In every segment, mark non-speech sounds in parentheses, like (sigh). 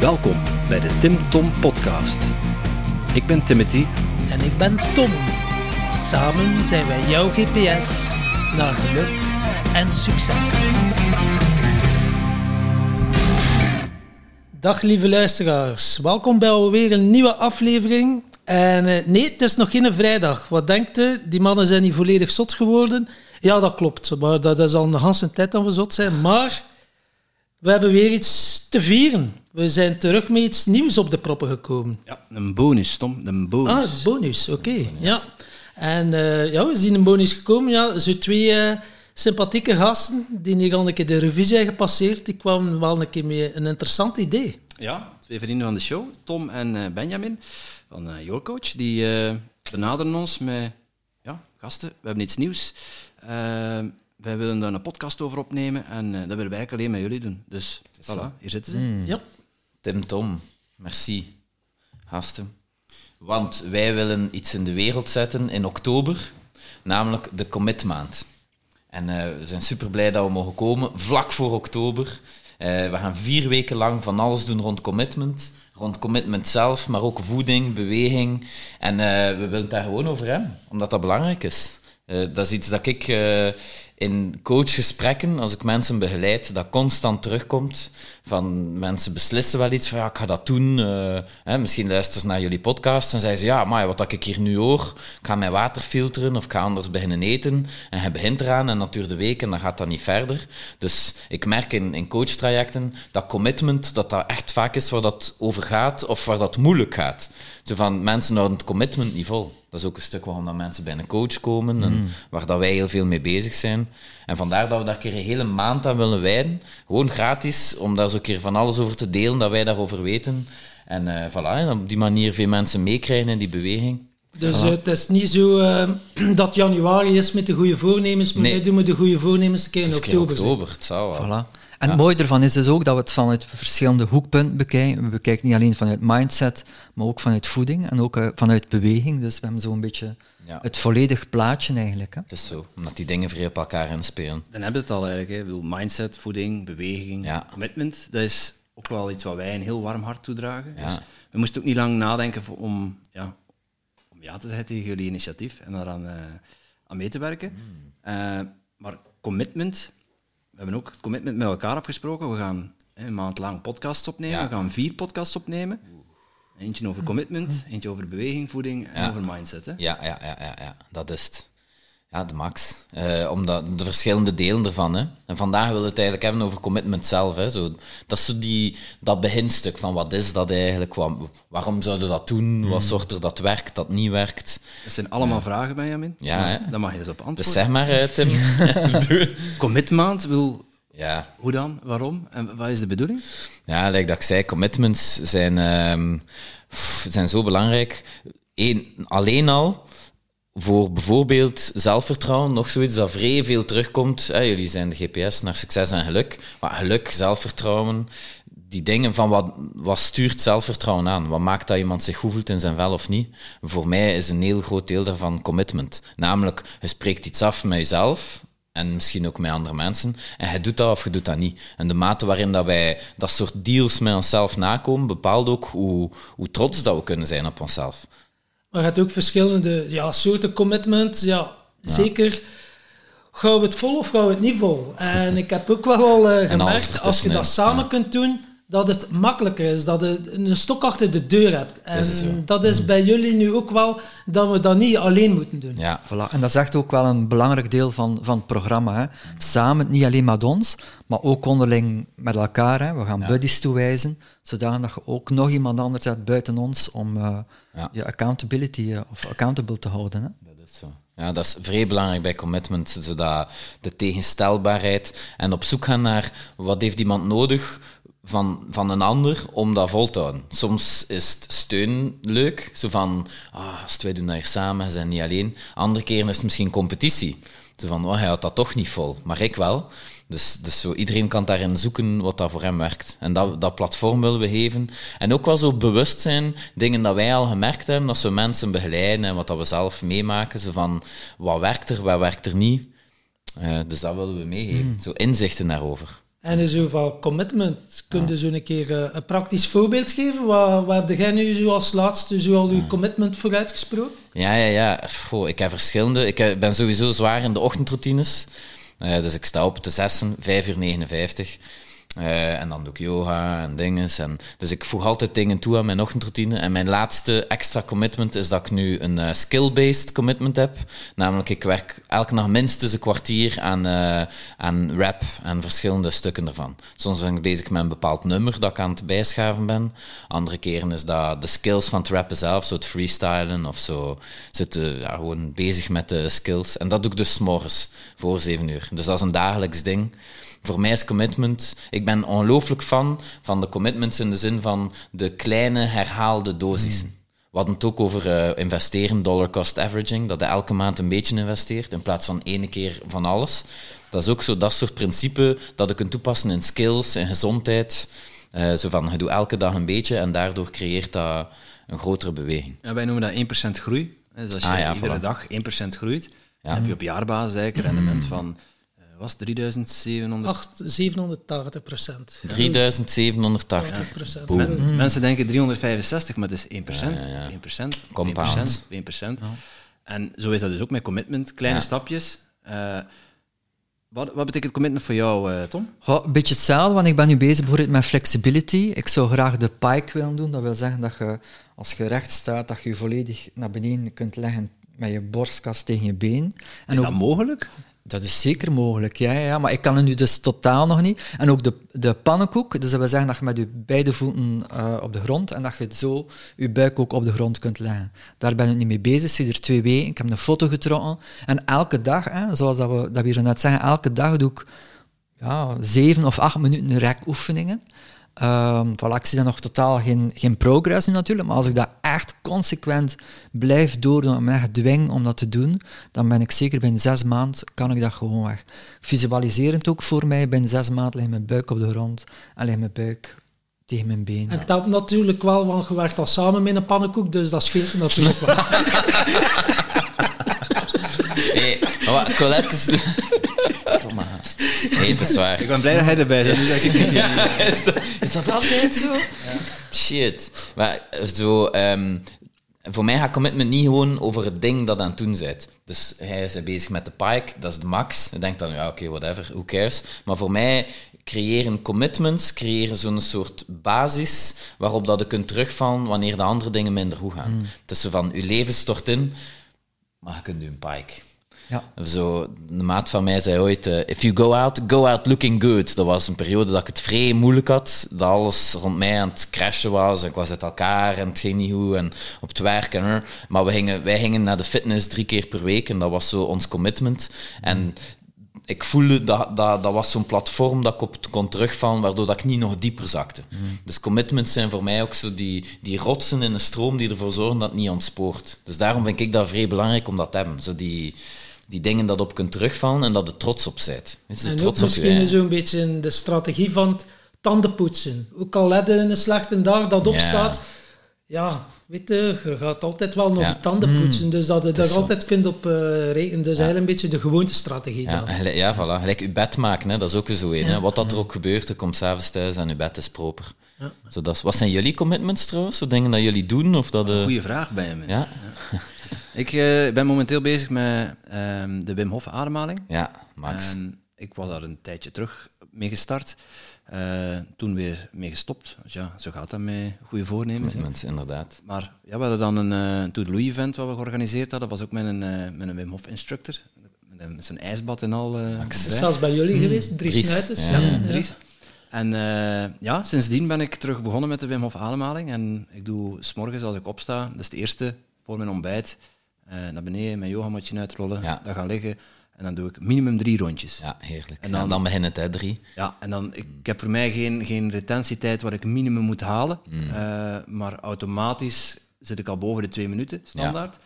Welkom bij de Tim Tom Podcast. Ik ben Timothy. En ik ben Tom. Samen zijn wij jouw GPS naar geluk en succes. Dag lieve luisteraars, welkom bij alweer een nieuwe aflevering. En eh, nee, het is nog geen vrijdag. Wat denkt u? Die mannen zijn niet volledig zot geworden. Ja, dat klopt. Maar dat is al een hele tijd dat we zot zijn. Maar we hebben weer iets te vieren. We zijn terug met iets nieuws op de proppen gekomen. Ja, een bonus, Tom. Een bonus. Ah, bonus, oké. Ja. En uh, ja, we zien een bonus gekomen. Ja, zo twee uh, sympathieke gasten die hier al een keer de revue zijn gepasseerd. Die kwamen wel een keer met een interessant idee. Ja, twee vrienden van de show, Tom en uh, Benjamin van Your Coach. Die benaderen ons met ja, gasten. We hebben iets nieuws. Wij willen daar een podcast over opnemen en dat willen wij eigenlijk alleen met jullie doen. Dus voilà, hier zitten ze. Mm. Ja. Tim Tom, merci. Gasten. Want wij willen iets in de wereld zetten in oktober, namelijk de Commit Maand. En uh, we zijn super blij dat we mogen komen, vlak voor oktober. Uh, we gaan vier weken lang van alles doen rond commitment. Rond commitment zelf, maar ook voeding, beweging. En uh, we willen het daar gewoon over hebben, omdat dat belangrijk is. Dat is iets dat ik in coachgesprekken, als ik mensen begeleid, dat constant terugkomt. Van mensen beslissen wel iets van ja, ik ga dat doen. Uh, hè, misschien luisteren ze naar jullie podcast en zeggen ze ja, maar wat ik hier nu hoor, ik ga mijn water filteren of ik ga anders beginnen eten. En hij begint eraan en dat een week en dan gaat dat niet verder. Dus ik merk in, in coachtrajecten dat commitment, dat dat echt vaak is waar dat over gaat of waar dat moeilijk gaat. Zo van mensen houden het commitment niet vol. Dat is ook een stuk waarom dat mensen bij een coach komen en mm. waar dat wij heel veel mee bezig zijn. En vandaar dat we daar een keer een hele maand aan willen wijden. Gewoon gratis, om daar zo een keer van alles over te delen, dat wij daarover weten. En uh, voilà, en op die manier veel mensen meekrijgen in die beweging. Dus uh, het is niet zo uh, (clears throat) dat januari is met de goede voornemens, maar nee. wij doen we de goede voornemens een keer in oktober. oktober, het zou wel. Voilà. En het mooie ervan is dus ook dat we het vanuit verschillende hoekpunten bekijken. We bekijken niet alleen vanuit mindset, maar ook vanuit voeding en ook vanuit beweging. Dus we hebben zo'n beetje ja. het volledig plaatje eigenlijk. Hè. Het is zo, omdat die dingen vrij op elkaar inspelen. Dan hebben we het al eigenlijk. Hè. Mindset, voeding, beweging, ja. commitment. Dat is ook wel iets wat wij een heel warm hart toedragen. Ja. Dus we moesten ook niet lang nadenken om ja, om ja te zeggen tegen jullie initiatief en daaraan uh, aan mee te werken. Mm. Uh, maar commitment, we hebben ook het commitment met elkaar afgesproken. We gaan een maand lang podcasts opnemen. We gaan vier podcasts opnemen. Eentje over commitment, eentje over beweging, voeding en over mindset. Hè? Ja, ja, ja, ja, ja, dat is het. Ja, de max. Uh, omdat de verschillende delen ervan. Hè. En vandaag willen we het eigenlijk hebben over commitment zelf. Hè. Zo, dat is zo die, dat beginstuk van wat is dat eigenlijk? Wat, waarom zouden we dat doen? Wat hmm. zorgt er dat werkt, dat niet werkt? Dat zijn allemaal vragen, Benjamin. Ja, hè? Dan mag je eens op antwoorden. Dus zeg maar, uh, Tim. (laughs) commitment wil... Ja. Hoe dan? Waarom? En wat is de bedoeling? Ja, like dat ik zei, commitments zijn, um, zijn zo belangrijk. Eén, alleen al voor bijvoorbeeld zelfvertrouwen, nog zoiets dat vrij veel terugkomt. jullie zijn de GPS naar succes en geluk. Maar geluk, zelfvertrouwen, die dingen van wat, wat stuurt zelfvertrouwen aan? Wat maakt dat iemand zich goed voelt in zijn vel of niet? Voor mij is een heel groot deel daarvan commitment. Namelijk, je spreekt iets af met jezelf en misschien ook met andere mensen. En je doet dat of je doet dat niet. En de mate waarin dat wij dat soort deals met onszelf nakomen, bepaalt ook hoe, hoe trots dat we kunnen zijn op onszelf. Maar je hebt ook verschillende ja, soorten commitment. Ja, zeker. Gaan we het vol of gaan we het niet vol? En ik heb ook wel (laughs) al uh, gemerkt, als je dat samen kunt doen, dat het makkelijker is. Dat je een stok achter de deur hebt. En dat is, mm. bij jullie nu ook wel dat we dat niet alleen moeten doen. Ja, voilà. En dat is echt ook wel een belangrijk deel van, van het programma. Hè. Samen, niet alleen met ons, maar ook onderling met elkaar. Hè. We gaan buddies toewijzen, zodat je ook nog iemand anders hebt buiten ons om uh, je accountability uh, of accountable te houden. Hè. Dat is zo. Ja, dat is vrij belangrijk bij commitment, zodat de tegenstelbaarheid en op zoek gaan naar wat heeft iemand nodig van, van een ander om dat vol te houden. Soms is het steun leuk, zo van, ah, als wij doen dat hier samen, zijn niet alleen. Andere keren is het misschien competitie. Zo van, oh, hij had dat toch niet vol, maar ik wel. Dus, dus zo, iedereen kan daarin zoeken wat dat voor hem werkt. En dat, dat platform willen we geven. En ook wel zo bewust zijn, dingen dat wij al gemerkt hebben, dat we mensen begeleiden en wat dat we zelf meemaken. Zo van, wat werkt er, wat werkt er niet. dus dat willen we meegeven. Mm. Zo inzichten daarover. En in zoveel commitment, kun je zo een keer uh, een praktisch voorbeeld geven? Wat, wat heb jij nu zo als laatste zo al je commitment voor uitgesproken? Ja, ja, ja. Goh, ik heb verschillende. Ik ben sowieso zwaar in de ochtendroutines. Uh, dus ik sta op te 6, 5 uur 59. Uh, en dan doe ik yoga en dingen. En, dus ik voeg altijd dingen toe aan mijn ochtendroutine. En mijn laatste extra commitment is dat ik nu een uh, skill-based commitment heb. Namelijk, ik werk elke dag minstens een kwartier aan, uh, aan rap en verschillende stukken ervan. Soms ben ik bezig met een bepaald nummer dat ik aan het bijschaven ben. Andere keren is dat de skills van het rappen zelf, zo het freestylen of zo. Zitten ja, gewoon bezig met de skills. En dat doe ik dus morgens voor 7 uur. Dus dat is een dagelijks ding voor mij is commitment. Ik ben ongelooflijk fan van de commitments in de zin van de kleine herhaalde dosissen. Mm. We hadden het ook over uh, investeren, dollar cost averaging, dat je elke maand een beetje investeert in plaats van ene keer van alles. Dat is ook zo dat soort principe dat je kunt toepassen in skills, in gezondheid. Uh, zo van, je doet elke dag een beetje en daardoor creëert dat een grotere beweging. Ja, wij noemen dat 1% groei. Dus als je ah, iedere dag 1% groeit, dan heb je op jaarbasis eigenlijk een rendement mm. van was 3700... 780 procent. 3780 procent. mensen denken 365, maar het is 1 procent. Ja, ja, 1 procent. 1 procent. 1 procent. En zo is dat dus ook met commitment. Kleine stapjes. Uh, wat, wat, betekent commitment voor jou, uh, Tom? een beetje hetzelfde, want ik ben nu bezig bijvoorbeeld met flexibility. Ik zou graag de pike willen doen. Dat wil zeggen dat je, als je recht staat, dat je je volledig naar beneden kunt leggen met je borstkast tegen je been. En is dat mogelijk? Dat is zeker mogelijk, ja, ja, maar ik kan het nu dus totaal nog niet. En ook de, de pannenkoek, dus dat wil zeggen dat je met je beide voeten uh, op de grond en dat je zo je buik ook op de grond kunt leggen. Daar ben ik niet mee bezig, sinds er twee weken. Ik heb een foto getrokken en elke dag, hè, zoals dat we, dat hier net zeggen, elke dag doe ik ja, zeven of acht minuten rekoefeningen. Um, voilà, ik zie dan nog totaal geen, geen progress in natuurlijk, maar als ik dat echt consequent blijf doordoen en me echt dwing om dat te doen, dan ben ik zeker binnen zes maanden kan ik dat gewoon weg. Visualiserend ook voor mij, binnen zes maanden ligt mijn buik op de grond en ligt mijn buik tegen mijn been. En ik heb natuurlijk wel, want je werkt al samen met een pannenkoek, dus dat scheelt natuurlijk wel. (laughs) hey, ik wil even... Nee, het is waar. Ik ben blij dat hij erbij. Nu ik niet. (laughs) is, dat, is, dat, altijd zo? Ja. Shit. Maar zo... Um, voor mij gaat commitment niet gewoon over het ding dat aan het doen bent. Dus hij is bezig met de pike, dat is de max. Ik denk dan, ja, oké, okay, whatever, who cares. Maar voor mij creëren commitments, creëren zo'n soort basis waarop dat je kunt terugvallen wanneer de andere dingen minder goed gaan. Mm. Zo van, je leven stort in, maar je kunt een pike. Ja. Zo, de maat van mij zei ooit, uh, if you go out, go out looking good. Dat was een periode dat ik het vrij moeilijk had, dat alles rond mij aan het crashen was, en ik was uit elkaar en het ging niet goed en op het werk. En, maar we gingen, wij gingen naar de fitness drie keer per week en dat was zo ons commitment. En ik voelde dat dat, dat was zo'n platform dat ik op kon terugvallen, waardoor dat ik niet nog dieper zakte. Mm. Dus commitments zijn voor mij ook zo die, die rotsen in een stroom die ervoor zorgen dat het niet ontspoort. Dus daarom vind ik dat vrij belangrijk om dat te hebben. Zo die die dingen dat op kunt terugvallen en dat er trots op bent. en trots ook misschien zo'n beetje de strategie van het tandenpoetsen. Ook al let in een slechte dag dat opstaat, ja, ja weet je, je gaat altijd wel nog ja. je tanden mm. poetsen, dus dat je daar altijd kunt op uh, rekenen. Dus eigenlijk een beetje de gewoontestrategie ja, dan. Ja, voilà. Gelijk je bed maken, hè, dat is ook zo een. Hè. Wat dat er ook gebeurt, je komt s'avonds thuis en je bed is proper. Ja. Zo, dat wat zijn jullie commitments trouwens? Wat dingen dat jullie doen? Of dat, uh... Goeie vraag bij hem. Ja? Ik uh, ben momenteel bezig met um, de Wim Hof ademhaling. Ja, Max. Ik was daar een tijdje terug mee gestart. Uh, toen weer mee gestopt. Dus ja, zo gaat dat met goede voornemens. Mensen, inderdaad. Maar ja, we hadden dan een uh, To event wat we georganiseerd hadden. Dat was ook met een, uh, met een Wim Hof instructor. Met, zijn ijsbad en al. Uh, Zelfs bij jullie mm. geweest, Dries, Dries. Snuiters. Ja, ja, Dries. En ja, sindsdien ben ik terug begonnen met de Wim Hof ademhaling. En ik doe s'morgens als ik opsta, dat is de eerste voor mijn ontbijt, naar beneden, mijn yogamatje uitrollen, ja. daar gaan liggen. En dan doe ik minimum drie rondjes. Ja, heerlijk. En dan, dan begint het, hè, drie. Ja, en dan, ik, heb voor mij geen, geen retentietijd waar ik minimum moet halen. Mm. Uh, maar automatisch zit ik al boven de twee minuten, standaard.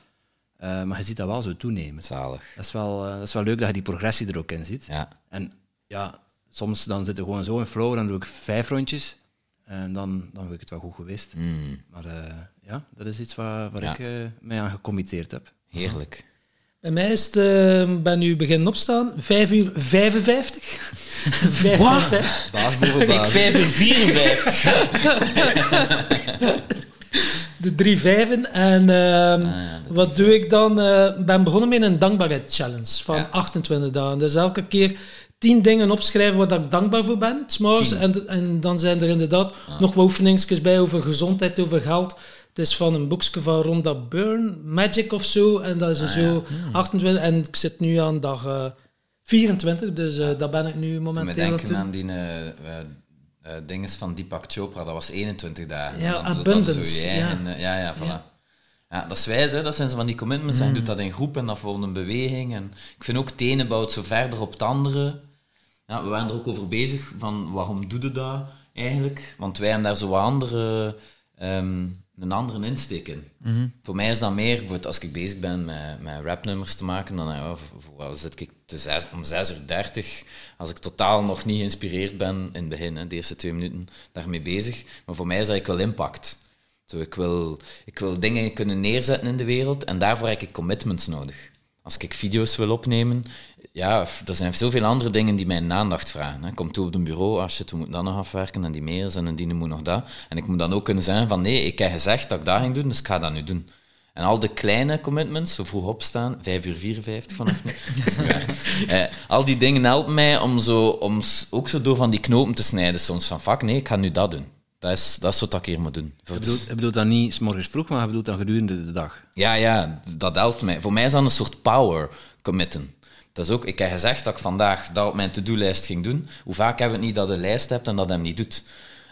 Ja. Uh, maar je ziet dat wel zo toenemen. Zalig. Dat is, wel, uh, dat is wel leuk dat je die progressie er ook in ziet. Ja. En ja, soms dan zit er gewoon zo in flow, dan doe ik vijf rondjes. En dan, dan vind ik het wel goed geweest. Mm. Maar ja, dat is iets waar, waar ik mij aan gecommitteerd heb. Heerlijk. Bij mij is het, uh, ben nu beginnen opstaan, 5 uur 55. 55. (laughs) Baas boven baas. Ik 5 uur 54. (laughs) de drie vijven. En uh, wat doe ik dan? Ik uh, ben begonnen met een dankbaarheid-challenge van ja. 28 dagen. Dus elke keer tien dingen opschrijven waar ik dankbaar voor ben, s'morgens. En, en dan zijn er inderdaad ah. nog wat oefeningsjes bij over gezondheid, over geld. Het is van een boekje van Rhonda Byrne, Magic of zo. En dat is ah, zo ja. 28. En ik zit nu aan dag uh, 24, dus uh, daar ben ik nu momenteel aan denken aan die uh, dinges van Deepak Chopra, dat was 21 dagen. Ja, abundance. ja. En, ja, ja, voilà. Ja. Ja, dat is wijs, hè? dat zijn ze van die commitments. Mm. En doet dat in groep en dat vormt een beweging. En ik vind ook tenen bouwt zo verder op het andere. Ja, we waren er ook over bezig van waarom doe je dat eigenlijk? Want wij hebben daar zo andere, um, een andere insteek in. Mm Voor mij is dat meer, voor als ik bezig ben met, met rapnummers te maken, dan ja, voor, zit ik te zes, om 6 uur 30, als ik totaal nog niet geïnspireerd ben in het begin, hè, de eerste twee minuten, daarmee bezig. Maar voor mij is dat ik wel impact. Zo, ik, wil, ik wil dingen kunnen neerzetten in de wereld en daarvoor heb ik commitments nodig. Als ik video's wil opnemen, ja, er zijn zoveel andere dingen die mijn aandacht vragen. Kom toe op een bureau, als je we moeten dan nog afwerken en die mails en die moet nog dat. En ik moet dan ook kunnen zeggen van nee, ik heb gezegd dat ik dat ging doen, dus ik ga dat nu doen. En al de kleine commitments, zo vroeg opstaan, 5 uur 54 vanaf nu, (laughs) eh, al die dingen helpen mij om, zo, om ook zo door van die knopen te snijden soms van, fuck nee, ik ga nu dat doen. Dat is, dat is wat ik hier moet doen. Je bedoelt, je bedoelt dat niet s morgens vroeg, maar je bedoelt dat gedurende de dag? Ja, ja, dat helpt mij. Voor mij is dat een soort power committen. Dat is ook, ik heb gezegd dat ik vandaag dat op mijn to-do-lijst ging doen. Hoe vaak hebben we het niet dat je een lijst hebt en dat hem niet doet?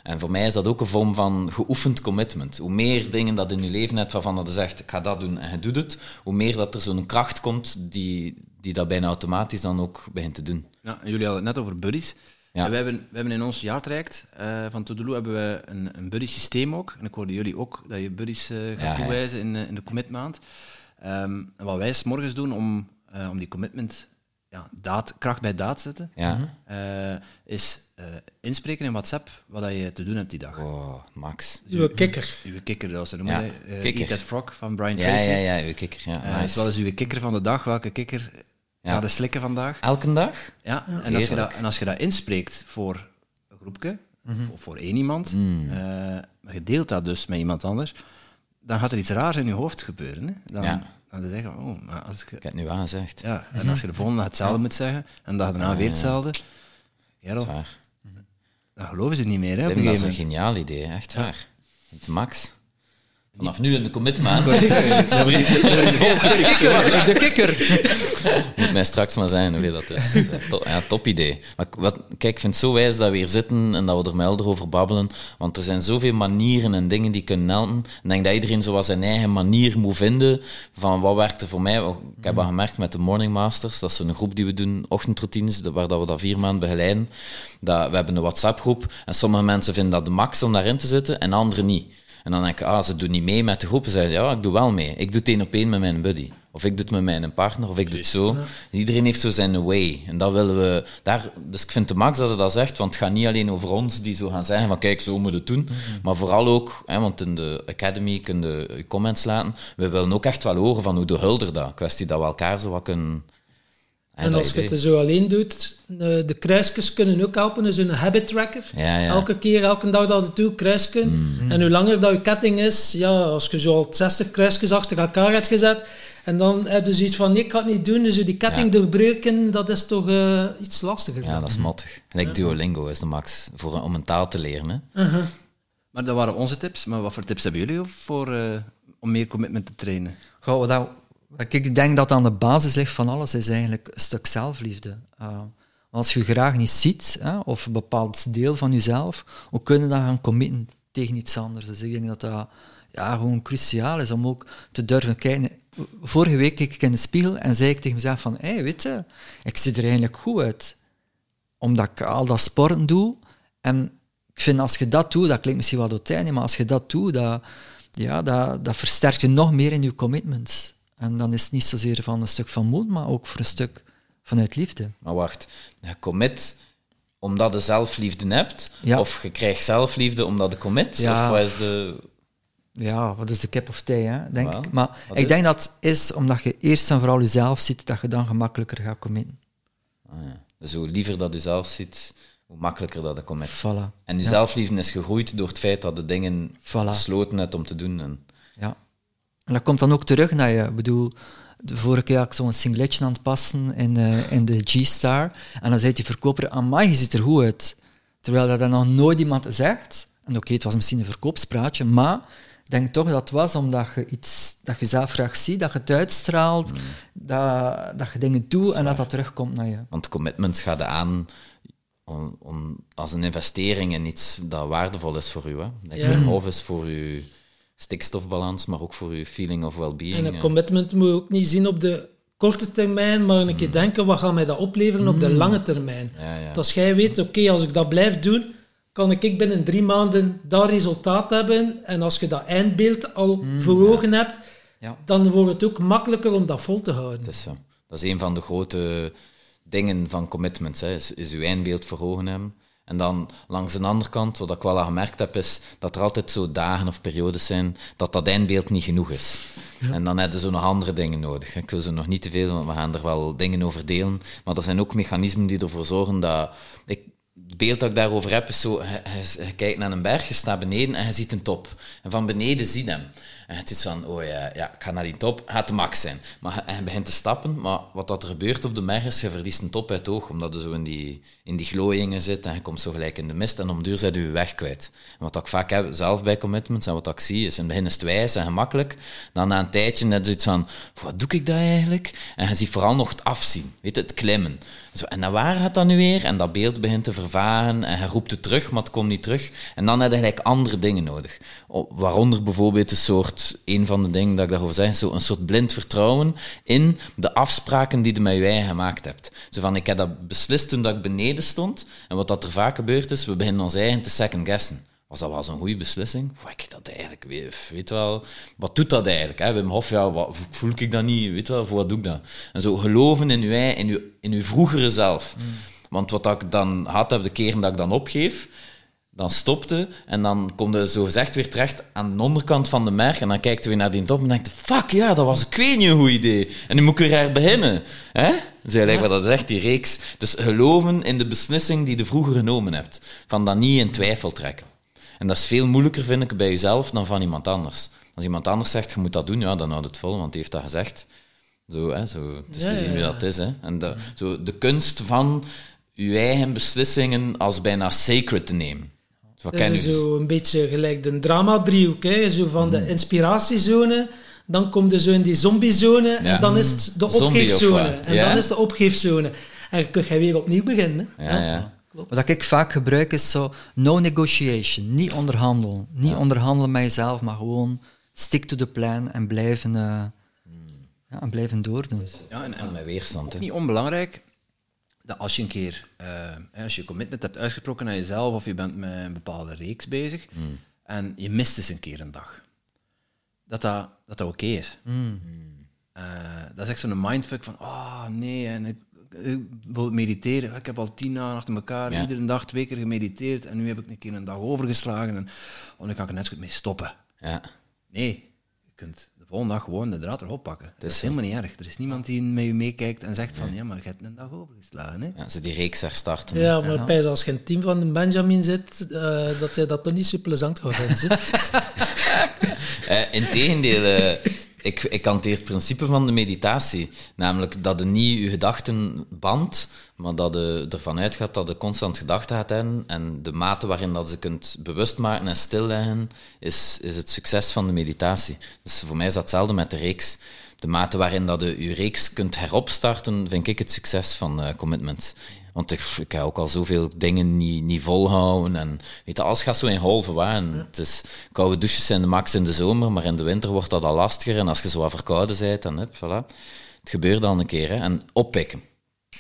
En voor mij is dat ook een vorm van geoefend commitment. Hoe meer dingen dat in je leven hebt waarvan dat je zegt, ik ga dat doen en je doet het, hoe meer dat er zo'n kracht komt die, die dat bijna automatisch dan ook begint te doen. Ja, jullie hadden het net over buddies. Ja. We, hebben, we hebben in ons jaartraject uh, van Todoeloo hebben we een, een buddy systeem ook. En ik hoorde jullie ook dat je buddies uh, gaat toewijzen in, in de commitmaand. Um, wat wij s morgens doen om, uh, om die commitment ja, daad, kracht bij daad zetten, ja. is inspreken in WhatsApp wat je te doen hebt die dag. Oh, Max. Dus uw kikker. Uw kikker, dat was. Ja. Eat That Frog van Brian ja, Tracy. Ja, ja, uw kikker. Ja, nice. Wat is uw kikker van de dag? Welke kikker ja. de slikken vandaag. Elke dag? Ja, En, als je dat, en als je dat inspreekt voor een groepje, mm of voor één iemand, mm. uh, maar je deelt dat dus met iemand anders, dan gaat er iets raars in je hoofd gebeuren. Hè? Dan, ja. dan zeg je, oh, maar als ik... Ik heb het nu aangezegd. Ja, en als je de volgende hetzelfde moet zeggen, en dat daarna weer hetzelfde, ja, dan geloven ze niet meer. Hè, dat is een geniaal idee, echt waar. Het max. Vanaf nu in de commitment. (laughs) de, kikker. De kikker. (laughs) Moet mij straks maar zijn hoe dat is. ja, top idee. Maar wat, kijk, ik vind het zo wijs dat we hier zitten en dat we er melder over babbelen. Want er zijn zoveel manieren en dingen die kunnen helpen. Ik denk dat iedereen zo zijn eigen manier moet vinden van wat werkt er voor mij. Ik heb al gemerkt met de Morning Masters. Dat is een groep die we doen, ochtendroutines, waar dat we dat vier maanden begeleiden. Dat, we hebben een WhatsApp-groep en sommige mensen vinden dat de max om daarin te zitten en anderen niet. En dan denk ik, ah, ze doen niet mee met de groep. Ze zeggen, ja, ik doe wel mee. Ik doe het één op één met mijn buddy. Of ik doe het met mijn partner, of ik doe het zo. Iedereen heeft zo zijn way. En dat willen we... Daar, dus ik vind de max dat ze dat zegt, want het gaat niet alleen over ons die zo gaan zeggen van kijk, zo moet het doen. Mhm. Maar vooral ook, hè, want in de Academy kun je comments laten. We willen ook echt wel horen van hoe de hulder dat. Kwestie dat we elkaar zo wat kunnen en, als je het zo alleen doet, de kruisjes kunnen ook helpen. Dus een habit tracker. Ja, ja. Elke keer, elke dag dat je doet, kruisken. Mm. En hoe langer dat je ketting is, ja, als je zo al 60 kruisjes achter elkaar hebt gezet, en dan heb je zoiets van, nee, ik kan het niet doen, dus die ketting doorbreken, dat is toch uh, iets lastiger. Ja, dat is mottig. Like Duolingo is de max, voor, om een taal te leren. Hè. Uh -huh. Maar dat waren onze tips. Maar wat voor tips hebben jullie voor, uh, om meer commitment te trainen? Gaan we dat ik denk dat aan de basis ligt van alles is eigenlijk een stuk zelfliefde. Uh, als je graag niet ziet, hè, of een bepaald deel van jezelf, hoe kunnen dan gaan committen tegen iets anders? Dus ik denk dat dat ja, gewoon cruciaal is om ook te durven kijken. Vorige week keek ik in de spiegel en zei ik tegen mezelf van, hé, weet je, ik zie er eigenlijk goed uit. Omdat ik al dat sporten doe. En ik vind als je dat doet, dat klinkt misschien wel dood maar als je dat doet, dat, ja, dat, dat versterkt je nog meer in je commitments. En dan is het niet zozeer van een stuk van moed, maar ook voor een stuk vanuit liefde. Maar wacht, je commit omdat je zelfliefde hebt? Of je krijgt zelfliefde omdat je commit? Ja. Of wat is de... Ja, wat is de kip of thee, hè, denk ik. Maar ik denk dat het is omdat je eerst en vooral jezelf ziet, dat je dan gemakkelijker gaat committen. Ah, ja. Dus hoe liever dat je zelf ziet, hoe makkelijker dat komt. Voilà. En je zelfliefde is gegroeid door het feit dat de dingen voilà. besloten hebt om te doen. En... Ja. En dat komt dan ook terug naar je. Ik bedoel, de vorige keer had ik zo'n singletje aan het passen in, uh, in de G-Star. En dan zei die verkoper, amai, je ziet er goed uit. Terwijl dat nog nooit iemand zegt. En oké, het was misschien een verkoopspraatje, maar ik denk toch dat het was omdat je iets dat je zelf graag ziet, dat je het uitstraalt, mm. dat, dat je dingen doet en dat dat terugkomt naar je. Want commitments gaat aan om, om, als een investering in iets dat waardevol is voor u. Hè? Ja. Of is voor uw stikstofbalans, maar ook voor uw feeling of well-being. En een commitment moet je ook niet zien op de korte termijn, maar een keer mm. denken, wat gaat mij dat opleveren op de mm. lange termijn? Ja, ja. als jij weet, oké, als ik dat blijf doen, kan ik binnen drie maanden dat resultaat hebben. En als je dat eindbeeld al mm. voor ogen hebt, dan wordt het ook makkelijker om dat vol te houden. Dat is, zo. dat is een van de grote dingen van commitments, hè, is, is uw eindbeeld voor ogen hebben. En dan langs de andere kant, wat ik wel al gemerkt heb, is dat er altijd zo dagen of periodes zijn dat dat eindbeeld niet genoeg is. En dan hebben ze nog andere dingen nodig. Ik wil ze nog niet te veel, want we gaan er wel dingen over delen. Maar er zijn ook mechanismen die ervoor zorgen dat... Ik, het beeld dat ik daarover heb is zo, je, kijkt naar een berg, je staat beneden en je ziet een top. En van beneden zie je hem. En het is van, oh ja, ja, ik ga naar die top, gaat de max zijn. Maar hij begint te stappen, maar wat dat er gebeurt op de berg is, je verliest een top uit het oog, omdat je zo in die, in die glooiingen zit en je komt zo gelijk in de mist en om duur zit je weg kwijt. Wat ik vaak heb, zelf bij commitments, en wat ik zie, is in het begin is het wijs en gemakkelijk. Dan na een tijdje net zoiets van, wat doe ik daar eigenlijk? En je ziet vooral nog het afzien, weet het klimmen. Zo, en dan waar gaat dat nu weer? En dat beeld begint te vervagen en je roept het terug, maar het komt niet terug. En dan heb je eigenlijk andere dingen nodig. Waaronder bijvoorbeeld een soort, een van de dingen dat ik daarover zeg, zo een soort blind vertrouwen in de afspraken die je met je eigen gemaakt hebt. Zo van, ik heb dat beslist toen dat ik beneden stond. En wat dat er vaak gebeurt is, we beginnen ons eigen te second-gussen. Was dat wel zo'n goede beslissing? Of ik dat eigenlijk, weet, weet wel, wat doet dat eigenlijk? Hè? Wim Hof, ja, wat, voel ik dat niet? Weet wel, voor wat doe ik dat? En zo geloven in je, in in uw vroegere zelf. Mm. Want wat ik dan had, heb de keren dat ik dan opgeef, dan stopte en dan komt je zo gezegd weer terecht aan de onderkant van de merk en dan kijkt je weer naar die top en denkt fuck ja, dat was ik weet niet een goed idee. En nu moet ik weer beginnen. Hè? Dat is eigenlijk wat dat zegt, die reeks. Dus geloven in de beslissing die je vroeger genomen hebt. Van dat niet in twijfel trekken. En dat is veel moeilijker, vind ik, bij jezelf dan van iemand anders. Als iemand anders zegt, je moet dat doen, ja, dan houdt het vol, want die heeft dat gezegd. Zo, hè, zo, het is te zien hoe dat is. Hè. En de, zo, de kunst van je eigen beslissingen als bijna sacred te nemen. Wat dat is zo een beetje gelijk de drama-driehoek. Zo van de mm. inspiratiezone, dan komt er zo in die zombiezone en dan is het de opgeefzone. En dan is de opgeefzone. En dan kun je weer opnieuw beginnen. Ja, ja. Wat ik vaak gebruik is zo no negotiation, niet onderhandelen. Niet onderhandelen met jezelf, maar gewoon stick to the plan en blijven, uh, ja, en blijven doordoen. Ja, en, en met weerstand. Niet onbelangrijk, dat als je een keer, uh, als je commitment hebt uitgesproken naar jezelf of je bent met een bepaalde reeks bezig hmm. en je mist eens een keer een dag, dat dat, dat, dat oké is. Mm. Uh, dat is echt zo'n mindfuck van, oh nee, en ik, bijvoorbeeld mediteren. Ik heb al tien dagen achter elkaar, iedere dag twee keer gemediteerd en nu heb ik een keer een dag overgeslagen en oh, dan kan ik er net zo goed mee stoppen. Ja. Nee, je kunt volgende dag gewoon de draad erop pakken. Dat is helemaal niet erg. Er is niemand die met je meekijkt en zegt van ja, maar je hebt een dag overgeslagen. Hè? Ja, ze die reeks herstarten. Ja, maar ja. als je een team van de Benjamin zit, uh, dat je dat toch niet zo plezant gaat vinden. uh, (laughs) Integendeel, uh, ik, ik hanteer het principe van de meditatie. Namelijk dat je niet je gedachten bandt, maar dat je ervan uitgaat dat je constant gedachten gaat hebben. En de mate waarin dat ze kunt bewust maken en stilleggen, is, is het succes van de meditatie. Dus voor mij is dat hetzelfde met de reeks. De mate waarin dat je je reeks kunt heropstarten, vind ik het succes van uh, commitment. Want ik, ik heb ook al zoveel dingen niet, niet volhouden. En weet je, alles gaat zo in golven. En het is, koude douches zijn de max in de zomer, maar in de winter wordt dat al lastiger. En als je zo wat verkouden bent, dan het, voilà. Het gebeurt dan een keer. Hè. En oppikken.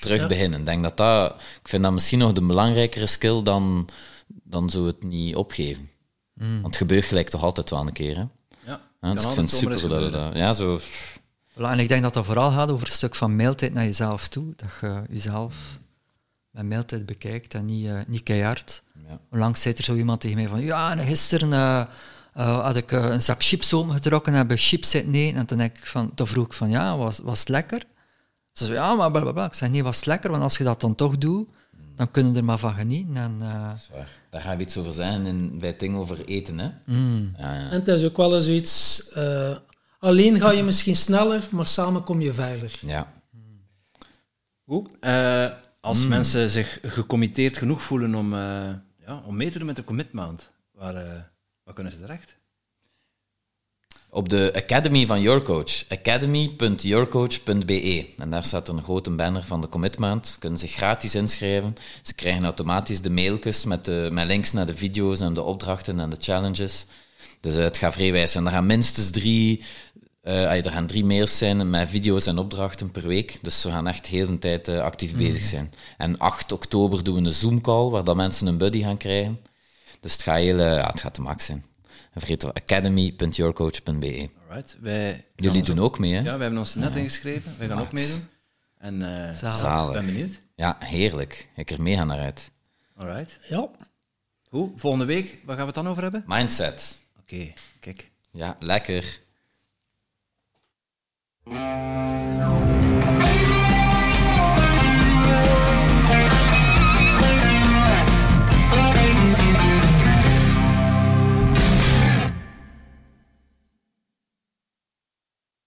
Terug beginnen. denk dat dat, ik vind dat misschien nog de belangrijkere skill dan, dan zo het niet opgeven. Mm. Want het gebeurt gelijk toch altijd wel een keer. Hè. Ja, dus ik vind het super dat dat... Ja, zo... En ik denk dat dat vooral gaat over een stuk van mailtijd naar jezelf toe. Dat je jezelf met mailtijd bekijkt en niet, uh, niet keihard. Ja. Onlangs zei er zo iemand tegen mij van, ja, gisteren uh, uh, had ik een zak chips opengetrokken en heb chips zitten eten. En toen, ik van, toen vroeg ik van, ja, was, was het lekker? Ze zei, ja, maar blablabla. Ik zei, nee, was het lekker? Want als je dat dan toch doet, dan kunnen we er maar van genieten. En, uh, Daar gaan we iets over zijn in, bij het ding over eten. Hè? Mm. Ja, ja. En het is ook wel eens iets... Uh, alleen ga je misschien sneller, maar samen kom je verder. Ja. Hoe? Uh, als mm. mensen zich gecommitteerd genoeg voelen om, ja, om mee te doen met de commitment, waar, waar kunnen ze terecht? op de Academy van Your Coach, academy.yourcoach.be. En daar staat een grote banner van de commitment. Ze kunnen zich gratis inschrijven. Ze krijgen automatisch de mailtjes met, de, met links naar de video's en de opdrachten en de challenges. Dus uh, het gaat vrijwijs. En er gaan minstens drie, uh, er gaan drie mails zijn met video's en opdrachten per week. Dus we gaan echt heel de tijd uh, actief mm. bezig zijn. En 8 oktober doen we een Zoom-call waar dat mensen een buddy gaan krijgen. Dus het gaat, heel, ja, het gaat de max zijn. En vergeet academy.yourcoach.be. Wij Jullie doen ook mee, hè? Ja, we hebben ons net ingeschreven. Wij gaan ook meedoen. En uh, ik ben benieuwd. Ja, heerlijk. Ik er mee gaan naar uit. Alright. Ja. Hoe? Volgende week, waar gaan we het dan over hebben? Mindset. Oké, kijk. Ja, lekker. Música